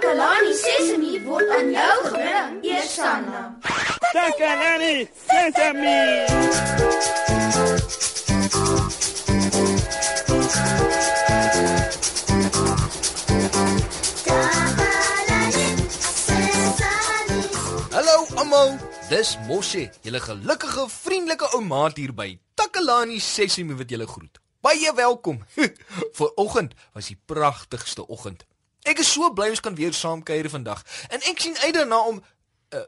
Takalani Sesemi word aan jou gebring, Eersanna. Takalani Sesemi. Hallo almal, dis Moshe, julle gelukkige, vriendelike ou maat hier by Takalani Sesimi wat julle groet. Baie welkom. Vanoggend was die pragtigste oggend. Ek is so bly ons kan weer saam kuier vandag en ek sien uit daarna om uh,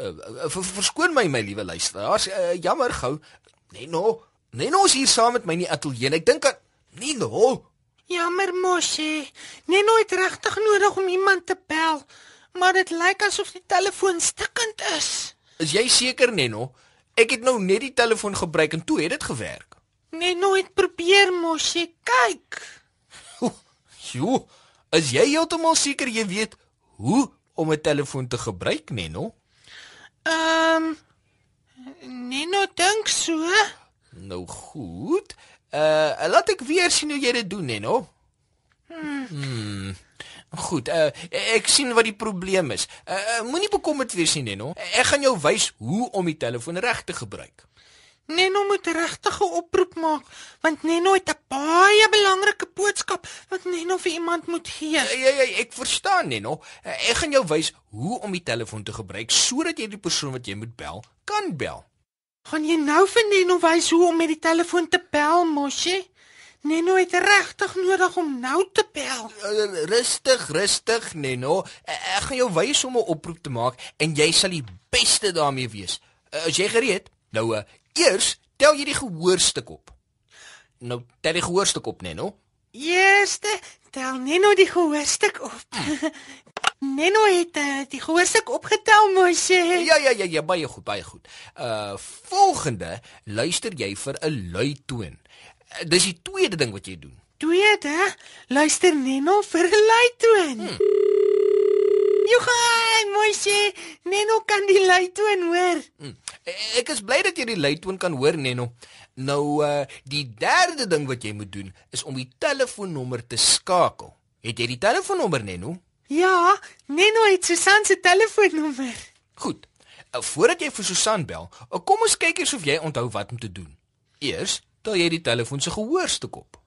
uh, uh, ver, verskoon my my liewe luisteraars, uh, jammer gou. Neno, Neno is hier saam met my in die ateljee ek dink aan Neno. Jammer Moshi. Neno het regtig nodig om iemand te bel, maar dit lyk asof die telefoon stikkend is. Is jy seker Neno? Ek het nou net die telefoon gebruik en toe het dit gewerk. Neno het probeer Moshi, kyk. Sjoe, is jy heeltemal seker jy weet hoe om 'n telefoon te gebruik, Neno? Ehm um, Neno dink so. Nou goed. Uh laat ek weer sien hoe jy dit doen, Neno. Hmm. Goed, uh ek sien wat die probleem is. Uh moenie bekommerd wees nie, Neno. Ek gaan jou wys hoe om die telefoon reg te gebruik. Neno moet regtig 'n oproep maak, want Neno het 'n baie belangrike boodskap wat Neno vir iemand moet gee. Ja, ja, ek verstaan, Neno. Uh, ek gaan jou wys hoe om die telefoon te gebruik sodat jy die persoon wat jy moet bel, kan bel. Gaan jy nou vir Neno wys hoe om met die telefoon te bel, Moshi? Neno het regtig nodig om nou te bel. Uh, rustig, rustig, Neno. Ek gaan jou wys hoe om 'n oproep te maak en jy sal die beste daarmee wees. Is jy gereed? Nou, uh, eers tel jy die gehoorstuk op. Nou, tel die gehoorstuk op, Neno. Eerste, tel Neno die gehoorstuk op. Neno het uh, die gehoorstuk opgetel, Moshi. Ja, ja, ja, ja, baie goed, baie goed. Uh volgende, luister jy vir 'n lui toon. Uh, dis die tweede ding wat jy doen. Tweede, luister Neno vir 'n luitoon. Hmm. Johan, Moshi, Neno kan die luitoon hoor. Hmm. Ek is bly dat jy die luitoon kan hoor, Neno. Nou uh die derde ding wat jy moet doen is om die telefoonnommer te skakel. Het jy die telefoonnommer, Neno? Ja, Neno het Susan se telefoonnommer. Goed. Uh, voordat jy vir Susan bel, uh, kom ons kyk eers of jy onthou wat om te doen. Eers tel jy die telefoon se gehoorstuk op.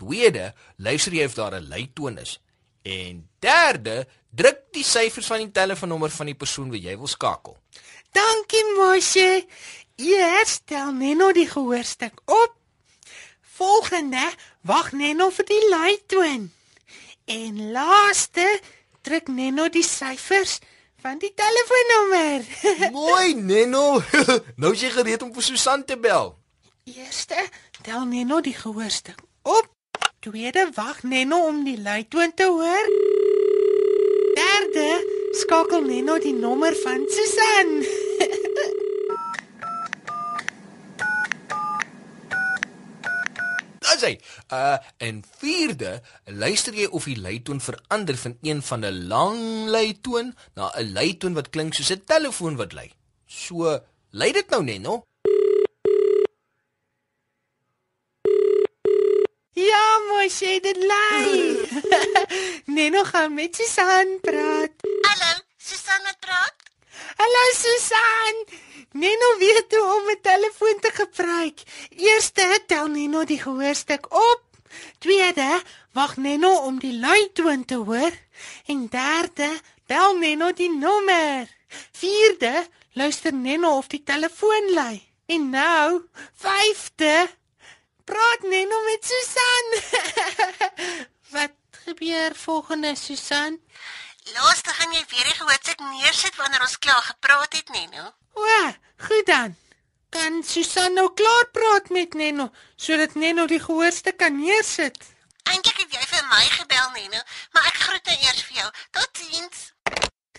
Tweede, luister jy of daar 'n luitoon is. En derde, druk die syfers van die telefoonnommer van die persoon wat jy wil skakel. Dankie, Moshe. Eers tel Neno die gehoorstuk op. Volgende, wag Neno vir die luitoon. En laaste, druk Neno die syfers van die telefoonnommer. Mooi, Neno. nou is jy gereed om vir Susan te bel. Eerste, tel Neno die gehoorstuk op. Tweede, wag Neno om die luitoon te hoor. Derde, skakel Neno die nommer van Susan. Dis hy. Uh en vierde, luister jy of die luitoon verander van een van 'n lang luitoon na 'n luitoon wat klink soos 'n telefoon wat lui. So, lui dit nou net, Ja, Moshe, dit lui. Neno gaan met Susan praat. Hallo, Susan wat praat? Hallo Susan. Neno weet hoe om 'n telefoon te gebruik. Eerste tel Neno die gehoorstuk op. Tweede, wag Neno om die luitoon te hoor. En derde, bel Neno die nommer. Vierde, luister Neno of die telefoon lui. En nou, vyfde, praat Neno met Susan. Wat gebeur volgende Susan? Laaste gaan jy weer die gehoorstuk neersit wanneer ons klaar gepraat het, Neno. O, goed dan. Kan Susan nou klaar praat met Neno sodat Neno die gehoorstuk kan neersit? Eintlik het jy vir my gebel, Neno, maar ek groet nou eers vir jou. Totsiens.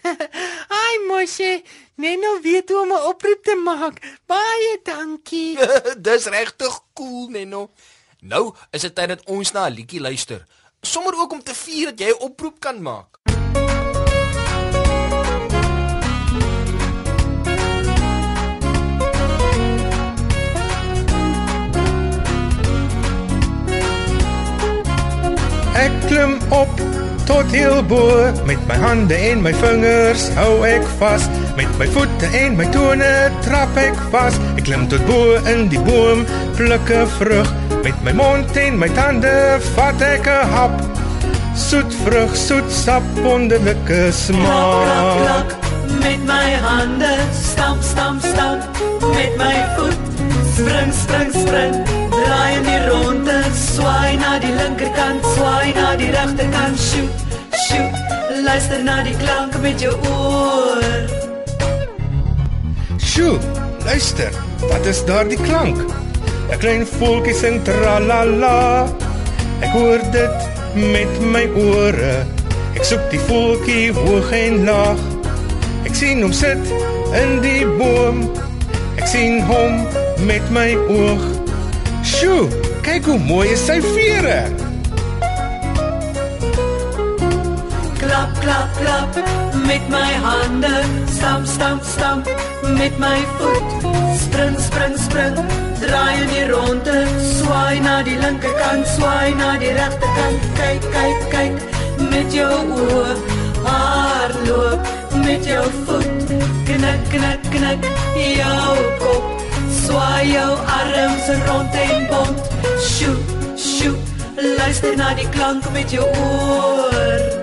Ai, Moshe, Neno weet hoe om 'n oproep te maak. Baie dankie. Dis regtig cool, Neno. Nou is dit tyd dat ons na 'n liedjie luister. Sommer ook om te vier dat jy 'n oproep kan maak. Tot heel bo met my hande en my vingers hou ek vas met my voete en my tone trap ek vas ek klim tot bo in die boom pluk 'n vrug. Met my mond en my tande vat ek 'n hap. Soet vrug soet sap wonderlike smaak. Klak, klak, met my hande. Stamp stamp stamp met my voet. Spring spring spring draai in die ronde. Swaai na die linkerkant swaai na die regterkant shoot luister na die klank met jou oor Sjoe, luister. Wat is daardie klank? 'n Klein voeltjie sing tralala. Ek hoor dit met my ore. Ek soek die voeltjie hoog en laag. Ek sien hom sit in die boom. Ek sien hom met my oog. Sjoe, kyk hoe mooi is sy vere. Klap klap klap. Met my hande stamp stamp stamp. Met my voet spring spring spring. Draai in die ronde swaai na die linkerkant swaai na die regterkant kyk kyk kyk met jou oë hardloop met jou voet knik knik knik jou kop. Swaai jou arms rond en bont shoot shoot luister na die klank met jou oor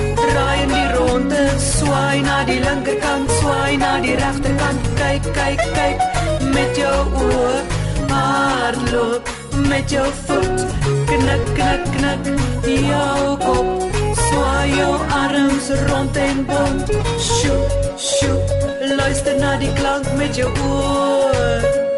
draai in die ronde swaai na die linkerkant swaai na die regterkant. Kyk kyk kyk met jou oë hardloop met jou voet. Knik knik knik jou kop. Swaai jou arms rond en bont shoot shoot luister na die klank met jou oë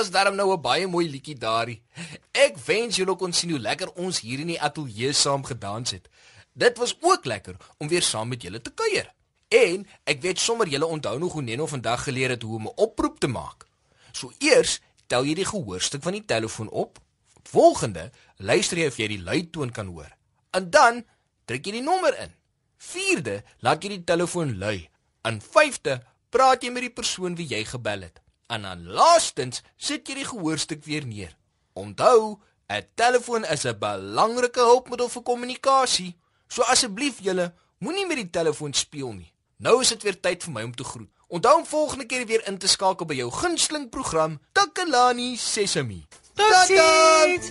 was darm nou 'n baie mooi liedjie daarin. Ek wens julle kon sien hoe lekker ons hier in die ateljee saam gedans het. Dit was ook lekker om weer saam met julle te kuier. En ek weet sommer julle onthou nog hoe Neno vandag geleer het hoe om 'n oproep te maak. So eers tel jy die gehoorstuk van die telefoon op. Volgende, luister jy of jy die luitoon kan hoor. En dan druk jy die nommer in. Vierde, laat jy die telefoon lui. En vyfde, praat jy met die persoon wie jy gebel het. En dan laastens sit jy die gehoorstuk weer neer. Onthou, 'n telefoon is 'n belangrike hulpmiddel vir kommunikasie. So asseblief julle, moenie met die telefoon speel nie. Nou is dit weer tyd vir my om te groet. Onthou om volgende keer weer in te skakel by jou gunsteling program Takalani Sesemi. Totsiens.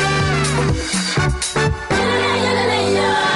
Yeah. yeah yeah